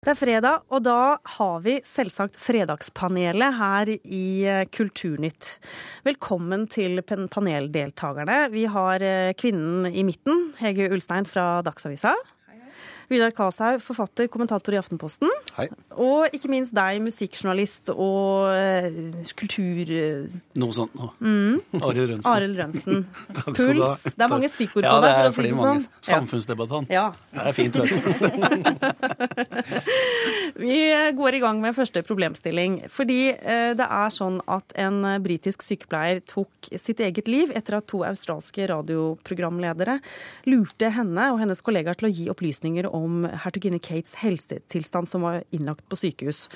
Det er fredag, og da har vi selvsagt Fredagspanelet her i eh, Kulturnytt. Velkommen til paneldeltakerne. Vi har eh, kvinnen i midten, Hege Ulstein fra Dagsavisa. Hei, hei. Vidar Kalshaug, forfatter, kommentator i Aftenposten. Hei. Og ikke minst deg, musikkjournalist og uh, kultur... Noe sånt noe. Mm. Arild Rønsen. Arild Rønsen. Puls. Det er mange stikkord på ja, det, for å si det sånn. Samfunnsdebattant. Ja. Det er fint, vet du. Vi går i gang med første problemstilling. Fordi uh, det er sånn at en britisk sykepleier tok sitt eget liv etter at to australske radioprogramledere lurte henne og hennes kollegaer til å gi opplysninger om hertuginne Kates helsetilstand som var innlagt på sykehus.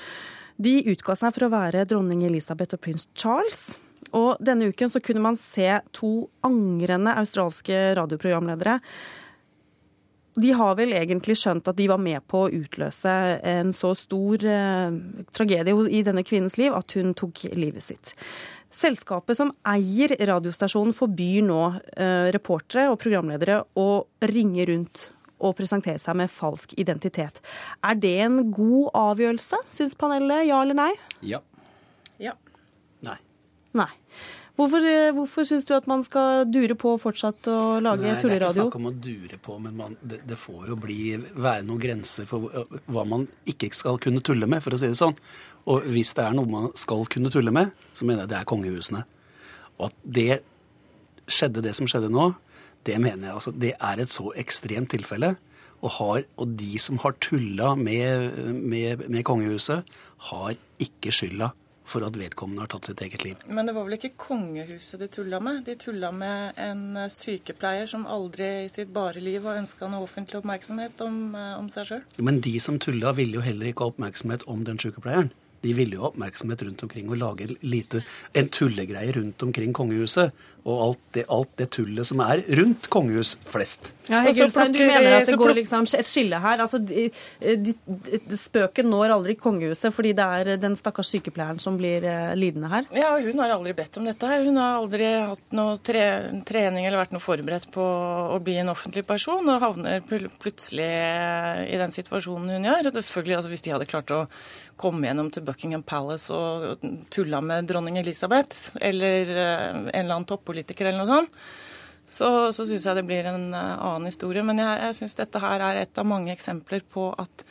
De utga seg for å være dronning Elisabeth og prins Charles. Og denne uken så kunne man se to angrende australske radioprogramledere. De har vel egentlig skjønt at de var med på å utløse en så stor eh, tragedie i denne kvinnens liv at hun tok livet sitt. Selskapet som eier radiostasjonen forbyr nå eh, reportere og programledere å ringe rundt og presentere seg med falsk identitet. Er det en god avgjørelse, syns panelet? Ja eller nei? Ja. Ja. Nei. Nei. Hvorfor, eh, hvorfor syns du at man skal dure på fortsatt å lage tulleradio? Det er ikke snakk om å dure på, men man, det, det, får jo bli, være noen grenser for hva man ikke skal kunne tulle med, for å si det sånn. Og hvis det er noe man skal kunne tulle med, så mener jeg det er kongehusene. Og at det skjedde, det som skjedde nå, det mener jeg altså, det er et så ekstremt tilfelle. Og, har, og de som har tulla med, med, med, kongehuset, har ikke skylda for at vedkommende har tatt sitt eget liv. Men det var vel ikke kongehuset de tulla med? De tulla med en sykepleier som aldri i sitt bare liv har ønska noe offentlig oppmerksomhet om, eh, om seg sjøl? Men de som tulla, ville jo heller ikke ha oppmerksomhet om den sykepleieren. De ville jo ha oppmerksomhet rundt omkring og lage lite, en tullegreie rundt omkring kongehuset og alt det, alt det, tullet som er rundt kongehus flest. Ja, Hegelstein, du mener at det går liksom et skille her? Altså, de, de, de, Spøken når aldri kongehuset fordi det er den stakkars sykepleieren som blir eh, lidende her? Ja, hun har aldri bedt om dette her. Hun har aldri hatt noe tre, trening eller vært noe forberedt på å bli en offentlig person, og havner plutselig eh, i den situasjonen hun gjør. Selvfølgelig, altså, Hvis de hadde klart å komme gjennom til Buckingham Palace og tulla med dronning Elisabeth, eller eh, en eller annen toppolitiker eller noe sånt, så, så syns jeg det blir en uh, annen historie. Men jeg, jeg syns dette her er et av mange eksempler på at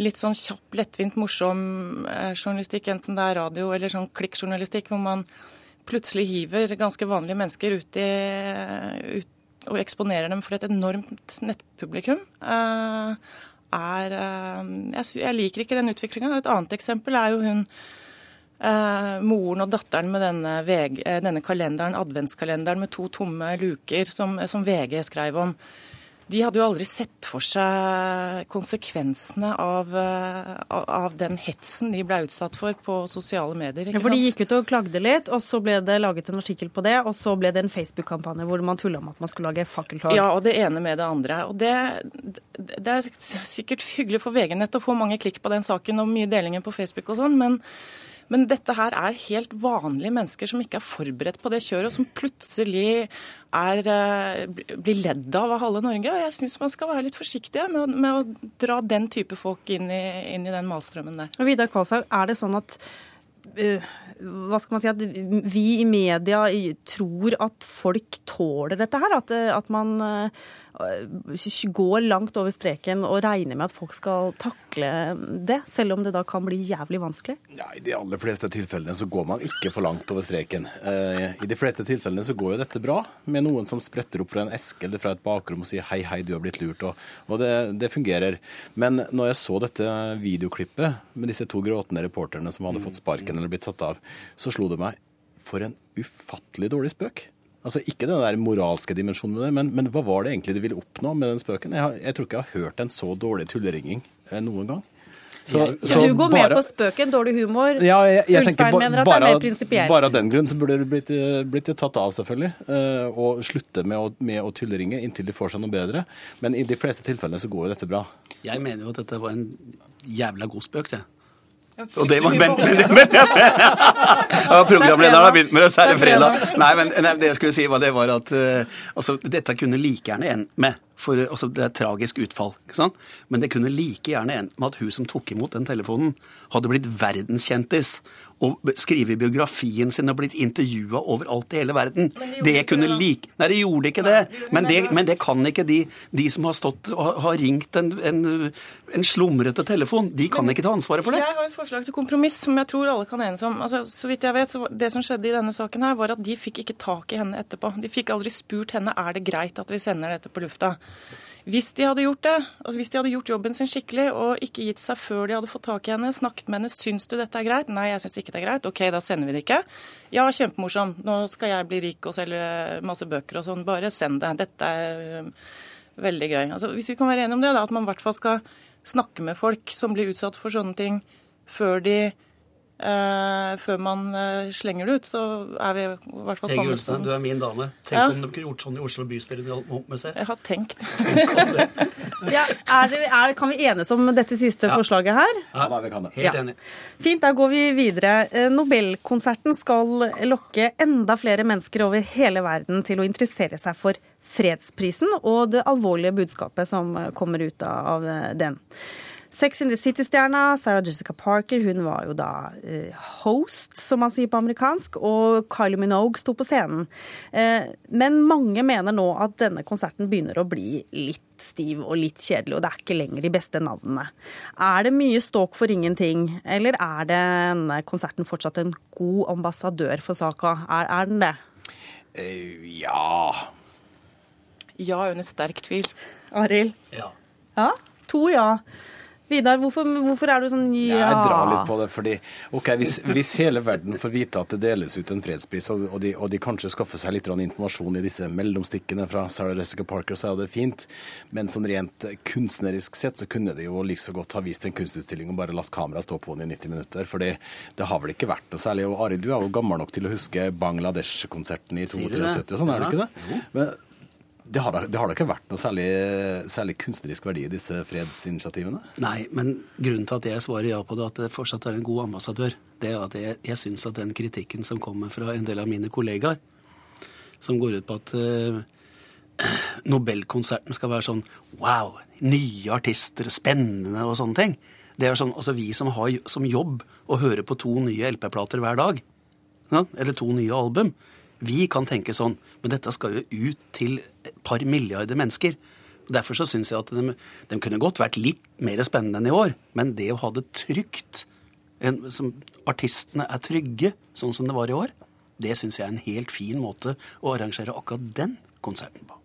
litt sånn kjapp, lettvint, morsom uh, journalistikk, enten det er radio eller sånn klikkjournalistikk, hvor man plutselig hiver ganske vanlige mennesker ut i ut, og eksponerer dem for et enormt nettpublikum, er jeg, jeg liker ikke den utviklinga. Et annet eksempel er jo hun Eh, moren og datteren med denne, VG, eh, denne, kalenderen, adventskalenderen med to tomme luker, som, som, VG skrev om. De hadde jo aldri sett for seg konsekvensene av, eh, av, av den hetsen de ble utsatt for på sosiale medier. Ja, for De gikk ut og klagde litt, og så ble det laget en artikkel på det. Og så ble det en Facebook-kampanje hvor man tulla om at man skulle lage fakkeltog. Ja, og det ene med det andre. Og det, det er sikkert hyggelig for VG-nett å få mange klikk på den saken og mye delinger på Facebook og sånn, men men dette her er helt vanlige mennesker som ikke er forberedt på det kjøret, og som plutselig er, eh, blir ledd av av halve Norge. Og jeg syns man skal være litt forsiktig med, med, å dra den type folk inn i, inn i den malstrømmen der. Og Vidar Kvalshaug, er det sånn at uh, hva skal man si, at vi i media tror at folk tåler dette her? At, at man går langt over streken og regner med at folk skal takle det, selv om det da kan bli jævlig vanskelig? Ja, I de aller fleste tilfellene så går man ikke for langt over streken. Eh, I de fleste tilfellene så går jo dette bra, med noen som spretter opp fra en eske eller fra et bakrom og sier hei, hei, du har blitt lurt, og, og det, det, fungerer. Men når jeg så dette videoklippet med disse to gråtende reporterne som hadde fått sparken eller blitt tatt av, så slo det meg for en ufattelig dårlig spøk. Altså Ikke den der moralske dimensjonen med det, men, men, hva var det egentlig du ville oppnå med den spøken? Jeg, har, jeg tror ikke jeg har hørt en så dårlig tulleringing eh, noen gang. Så, så, du går bare, med på spøken, dårlig humor. Ja, jeg, jeg Ulstein ba, mener at bare, det er mer prinsipielt. Bare av den grunn så burde det blitt, eh, blitt tatt av, selvfølgelig. Uh, og slutte med å, med å tulleringe inntil de får seg noe bedre. Men i de fleste tilfellene så går jo dette bra. Jeg mener jo at dette var en jævla god spøk, det. Og det var, men, men, men, Programlederen har begynt med er det fredag. Nei, men det jeg skulle si var det var at uh, altså, dette kunne like gjerne endt med For altså, det er et tragisk utfall. ikke sant? Men det kunne like gjerne endt med at hun som tok imot den telefonen, hadde blitt verdenskjentis og skrive biografien sin og blitt intervjua overalt i hele verden. de Det, kunne det, like Nei, de gjorde ikke det. Men det, det. men det kan ikke de, de som har stått og har ringt en, en, en slumrete telefon. De kan ikke ta ansvaret for det. Jeg har et forslag til kompromiss som jeg tror alle kan enes om. Altså, så vidt jeg vet, så Det som skjedde i denne saken, her, var at de fikk ikke tak i henne etterpå. De fikk aldri spurt henne er det greit at vi sender dette på lufta. Hvis de hadde gjort det, og hvis de hadde gjort jobben sin skikkelig og ikke gitt seg før de hadde fått tak i henne, snakket med henne syns du dette er greit? Nei, jeg syns ikke det er greit. Ok, da sender vi det ikke. Ja, kjempemorsomt. Nå skal jeg bli rik og selge masse bøker og sånn. Bare send det. Dette er veldig gøy. Altså, hvis vi kan være enige om det, da, at man i hvert fall skal snakke med folk som blir utsatt for sånne ting, før de eh, før man uh, slenger det ut, så er vi i hvert fall Hege kommet Ulstein, du er min dame. Tenk Ja. om de kunne gjort sånn i Oslo bystyre. Jeg har tenkt. Ja, er det, er, kan vi enes om dette siste forslaget her? Ja, da, vi kan det. Helt Ja. enig. Fint, da går vi videre. Eh, Nobelkonserten skal lokke enda flere mennesker over hele verden til å interessere seg for fredsprisen og det alvorlige budskapet som kommer ut av den. Sex in the City-stjerna Sarah Jessica Parker hun var jo da eh, host, som man sier på amerikansk, og Kylie Minogue sto på scenen. Eh, men mange mener nå at denne konserten begynner å bli litt stiv og litt kjedelig, og det er ikke lenger de beste navnene. Er det mye ståk for ingenting, eller er denne konserten fortsatt en god ambassadør for saka? Er, er den det? Uh, ja Ja, under sterk tvil. Arild? Ja. Ja? To ja. Vidar, hvorfor, hvorfor er du sånn ja? Jeg drar litt på det, fordi ok, hvis, hvis hele verden får vite at det deles ut en fredspris, og, og, de, og de kanskje skaffer seg litt informasjon i disse mellomstikkene fra Sarah Jessica Parker, så er det fint. Men sånn rent kunstnerisk sett så kunne de jo like så godt ha vist en kunstutstilling og bare latt kameraet stå på den i 90 minutter. For det har vel ikke vært noe særlig. Og Arild, du er jo gammel nok til å huske Bangladesh-konserten i Sier du det? 72 og sånn, er du ikke det? Men det har, det har da ikke vært noe særlig, særlig kunstnerisk verdi i disse fredsinitiativene? Nei, men grunnen til at jeg svarer ja på det, at det fortsatt er en god ambassadør, det er at jeg, jeg syns at den kritikken som kommer fra en del av mine kollegaer, som går ut på at eh, Nobelkonserten skal være sånn wow, nye artister, spennende og sånne ting. Det er sånn, altså Vi som har som jobb å høre på to nye LP-plater hver dag, ja, eller to nye album, vi kan tenke sånn. Men dette skal jo ut til et par milliarder mennesker. Derfor så syns jeg at de, de kunne godt vært litt mer spennende enn i år. Men det å ha det trygt, en, som artistene er trygge, sånn som det var i år, det syns jeg er en helt fin måte å arrangere akkurat den konserten på.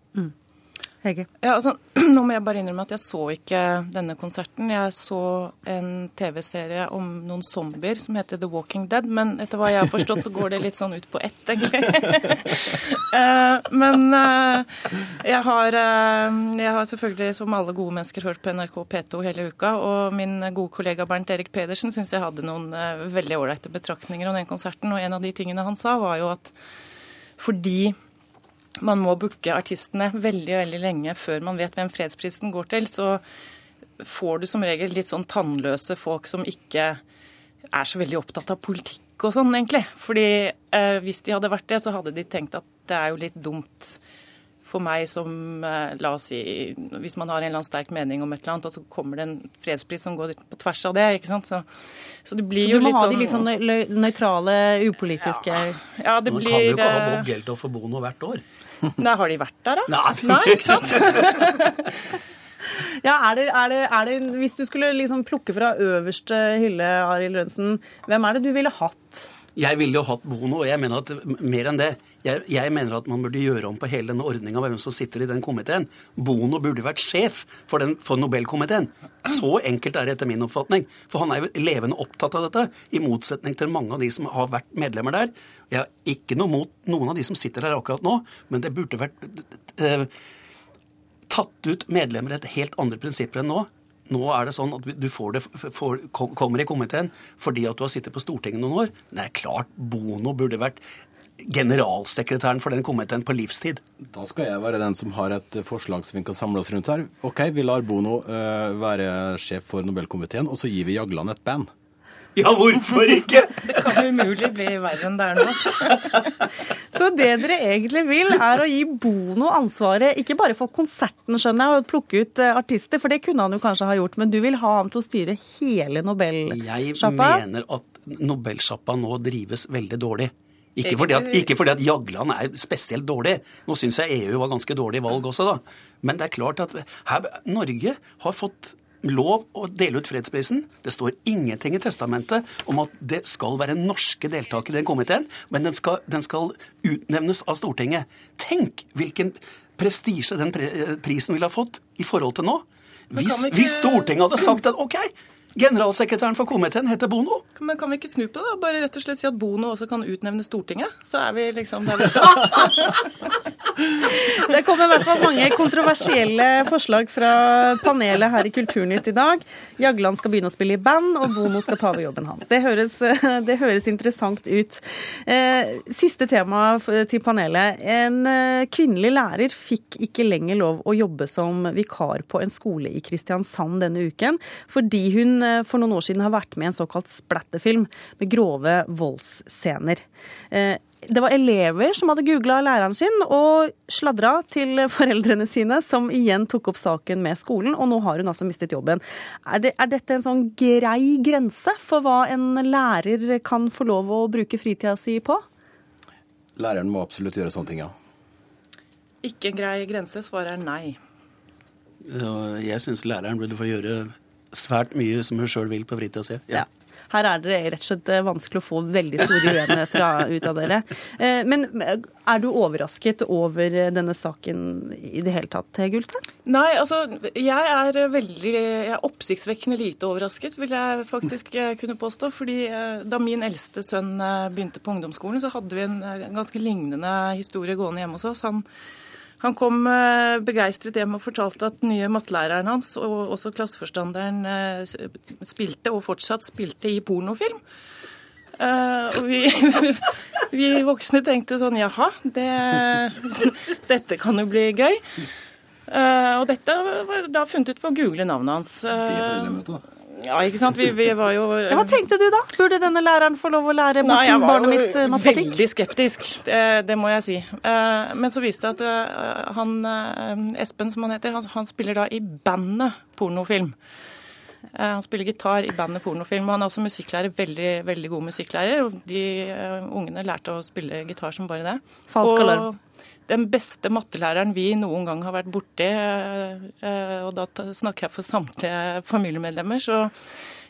Hege. Ja, altså, nå må jeg bare innrømme at jeg så ikke denne konserten. Jeg så en TV-serie om noen zombier som heter The Walking Dead, men etter hva jeg har forstått, så går det litt sånn ut på ett, egentlig. jeg. men eh, jeg har, eh, jeg har selvfølgelig, som alle gode mennesker, hørt på NRK P2 hele uka, og min gode kollega Bernt Erik Pedersen syns jeg hadde noen eh, veldig ålreite betraktninger om den konserten, og en av de tingene han sa, var jo at fordi man må booke artistene veldig veldig lenge før man vet hvem fredsprisen går til, så får du som regel litt sånn tannløse folk som ikke er så veldig opptatt av politikk og sånn, egentlig. Fordi eh, hvis de hadde vært det, så hadde de tenkt at det er jo litt dumt for meg som, eh, la oss si, hvis man har en eller annen sterk mening om et eller annet, og så kommer det en fredspris som går på tvers av det, ikke sant. Så, så det blir Så du må ha sånn de litt sånn nøytrale, upolitiske Ja, det Man kan jo ikke ha eh, Bob Geldof og Bono hvert år. Nei, har de vært der, da? Nei. Nei ikke sant? Ja, er det, er det, er det, Hvis du skulle liksom plukke fra øverste hylle, Arild Rønsen, hvem er det du ville hatt? Jeg ville jo hatt Bono, og jeg mener at mer enn det. Jeg, jeg mener at man burde gjøre om på hele denne ordninga med hvem som sitter i den komiteen. Bono burde vært sjef for, den, for Nobelkomiteen. Så enkelt er det etter min oppfatning. For han er jo levende opptatt av dette, i motsetning til mange av de som har vært medlemmer der. Jeg har ikke noe mot noen av de som sitter der akkurat nå, men det burde vært eh, tatt ut medlemmer etter helt andre prinsipper enn nå. Nå er det sånn at du får det, får, kommer i komiteen fordi at du har sittet på Stortinget noen år. Det er klart Bono burde vært generalsekretæren for den komiteen på livstid. Da skal jeg være den som har et forslag som vi kan samle oss rundt her. Ok, Vi lar Bono uh, være sjef for Nobelkomiteen, og så gir vi Jagland et band. Ja, hvorfor ikke? Det kan umulig bli verre enn det er nå. Så det dere egentlig vil, er å gi Bono ansvaret, ikke bare for konserten, skjønner jeg, og plukke ut eh, artister, for det kunne han jo kanskje ha gjort, men du vil ha ham til å styre hele Jeg mener at Nobelsjappa nå drives veldig dårlig. Ikke fordi, at, ikke fordi at Jagland er spesielt dårlig. Nå syns jeg EU var ganske dårlig valg også, da. Men det er klart at her, Norge har fått lov å dele ut fredsprisen. Det står ingenting i testamentet om at det skal være norske deltakere i den komiteen, men den skal, den skal utnevnes av Stortinget. Tenk hvilken prestisje den prisen ville ha fått i forhold til nå. Hvis, ikke- hvis Stortinget hadde sagt at OK, generalsekretæren for komiteen heter Bono. Men kan vi ikke snu på det? da? Bare rett og slett si at Bono også kan utnevne Stortinget? Så er vi liksom der vi skal. Det kommer i hvert fall mange kontroversielle forslag fra panelet her i Kulturnytt i dag. Jagland skal begynne å spille i band, og Bono skal ta over jobben hans. Det høres, det høres interessant ut. Eh, Siste tema til panelet. En eh, kvinnelig lærer fikk ikke lenger lov å jobbe som vikar på en skole i Kristiansand denne uken, fordi hun eh, for noen år siden har vært med i en såkalt splatterfilm med grove voldsscener. Det var elever som hadde googla læreren sin og sladra til foreldrene sine, som igjen tok opp saken med skolen, og nå har hun altså mistet jobben. Er, det, er dette en sånn grei grense for hva en lærer kan få lov å bruke fritida si på? Læreren må absolutt gjøre sånne ting, ja. Ikke en grei grense. Svaret er nei. Jeg syns læreren burde få gjøre svært mye som hun sjøl vil på fritida si. Ja. Her er det rett og slett eh, vanskelig å få veldig store uenigheter ut av dere. Eh, Men er du overrasket over denne saken i det hele tatt, Gulstad? Nei, altså, jeg er veldig jeg er oppsiktsvekkende lite overrasket, vil jeg faktisk eh, kunne påstå. fordi eh, da min eldste sønn eh, begynte på ungdomsskolen, så hadde vi en eh, ganske lignende historie gående hjemme hos oss. Han, han kom eh, begeistret hjem og fortalte at den nye mattelæreren hans og også klasseforstanderen eh, spilte, og fortsatt spilte, i pornofilm. Eh, og vi, vi voksne tenkte sånn jaha, det, dette kan jo bli gøy. Og dette var da funnet ut ved å google navnet hans. Eh, ja, ikke sant. Vi, vi var jo Ja, hva tenkte du da? Burde denne læreren få lov å lære bort jeg til var barnet mitt var jo veldig skeptisk, det, det må jeg si. Eh, Men så viste det at eh, han eh, Espen, som han heter, han, han spiller da i bandet pornofilm. Eh, Han spiller gitar i bandet pornofilm, og han er også musikklærer, veldig, veldig god musikklærer. Og de eh, ungene lærte å spille gitar som bare det. Falsk og alarm. Den beste mattelæreren vi noen gang har vært borti, eh, og da snakker jeg for samtlige familiemedlemmer, så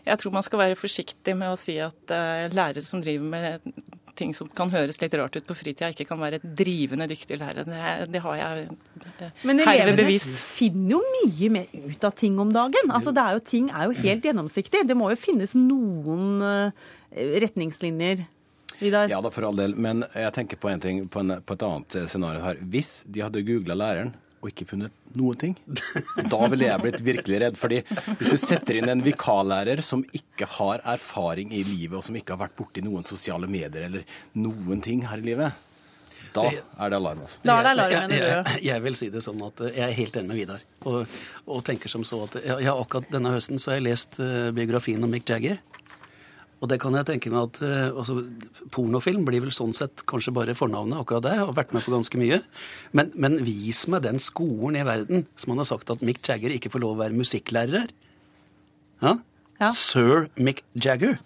jeg tror man skal være forsiktig med å si at lærere som driver med ting som kan høres litt rart ut på fritida, ikke kan være et drivende dyktig lærer. Det, det har jeg eh, Men herved elevene bevist. finner jo mye mer ut av ting om dagen. Altså, det er jo, ting er jo helt gjennomsiktig. Det må jo finnes noen eh, retningslinjer. Vidar? Ja da, for all del. Men jeg tenker på en ting, på, en, på et annet scenario her. Hvis de hadde googla læreren og ikke funnet noen ting, da ville jeg blitt virkelig redd. fordi hvis du setter inn en vikarlærer som ikke har erfaring i livet, og som ikke har vært borti noen sosiale medier eller noen ting her i livet, da er det alarm. altså. La det alarm, jeg, jeg, jeg vil si det sånn at eh, jeg er helt enig med Vidar. Og, og tenker som så at ja, ja, akkurat denne høsten så har jeg lest eh, biografien om Mick Jagger. Og det kan jeg tenke meg at eh, altså, Pornofilm blir vel sånn sett kanskje bare fornavnet, akkurat det. Har vært med på ganske mye. Men, men vis meg den skolen i verden som han har sagt at Mick Jagger ikke får lov å være musikklærer her. Ja? Ja. Sir Mick Jagger.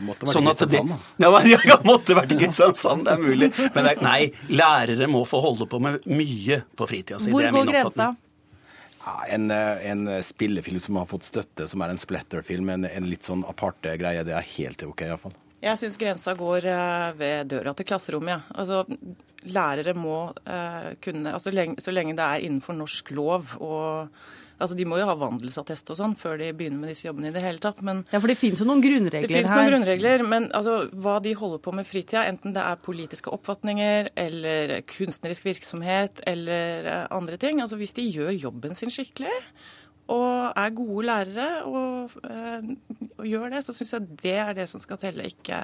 Måtte vært Sånn i Kristiansand, da. ja, men, ja, måtte vært i Kristiansand, det er mulig. Men nei, lærere må få holde på med mye på fritida si. Hvor det er går grensa? En, eh, en spillefilm som har fått støtte, som er en splatterfilm, en, en litt sånn aparte greie, det er helt OK, iallfall. Jeg syns grensa går eh, ved døra til klasserommet. Ja. Altså, lærere må uh, kunne altså, lenge, Så lenge det er innenfor norsk lov og Altså, De må jo ha vandelsattest og sånn før de begynner med disse jobbene i det hele tatt. Men Ja, for det finnes jo noen grunnregler det finnes her. noen grunnregler. Men altså, hva de holder på med fritida, enten det er politiske oppfatninger eller kunstnerisk virksomhet eller eh, andre ting altså Hvis de gjør jobben sin skikkelig og er gode lærere og, eh, og gjør det, så syns jeg det er det som skal telle. Ikke,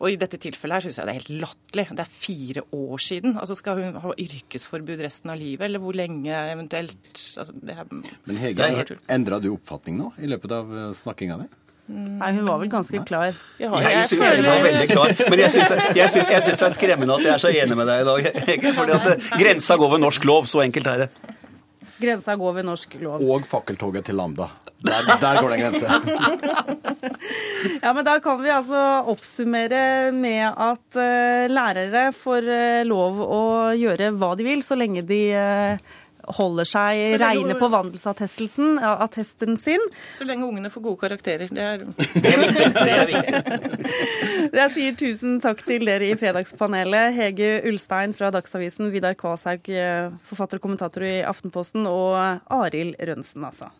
og i dette tilfellet her syns jeg det er helt latterlig. Det er fire år siden. Altså Skal hun ha yrkesforbud resten av livet, eller hvor lenge eventuelt altså, det er, Men Hege, helt- endra du oppfatning nå i løpet av eh, snakkinga di? Nei, hun var vel ganske klar. Jeg, har, Jeg jeg syns hun var veldig klar, men jeg syns jeg jeg det er skremmende at jeg er så enig med deg i dag. Hege, Fordi at eh, grensa går ved norsk lov. Så enkelt er det. Grensa går ved norsk lov. Og fakkeltoget til Lambda. Der, der går det en grense. Ja, men Da kan vi altså oppsummere med at uh, lærere får uh, lov å gjøre hva de vil, så lenge de eh, holder seg lenge- reine på vandelsattesten ja, attesten sin. Så lenge ungene får gode karakterer. Det er Det er viktig. Det er viktig. Jeg sier tusen takk til dere i Fredagspanelet. Hege Ulstein fra Dagsavisen, Vidar Kvashaug, eh, forfatter og kommentator i Aftenposten, og Arild Rønsen, altså.